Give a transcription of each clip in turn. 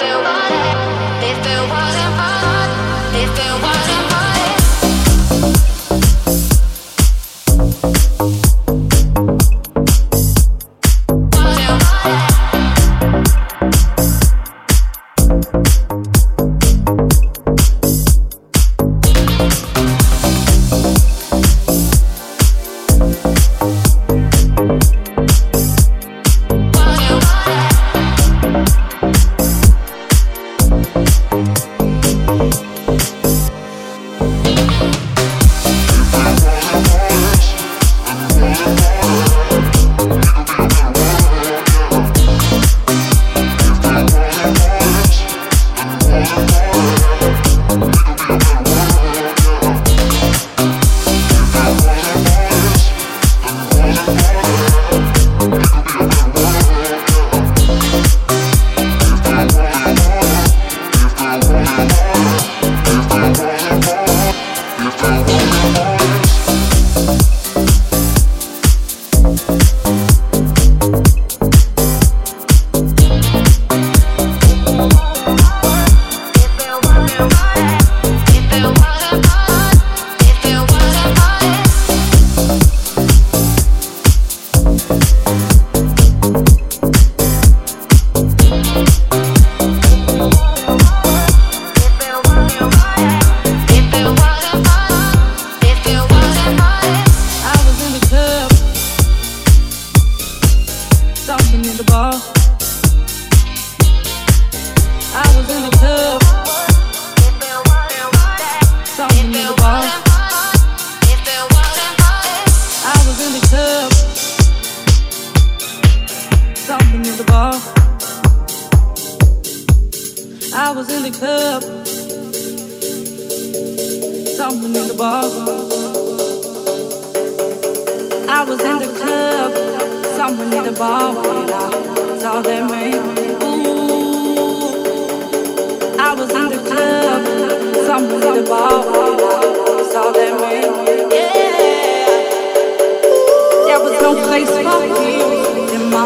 do, but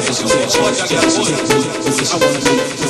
positions, so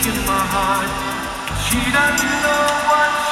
Taking my heart. She doesn't know what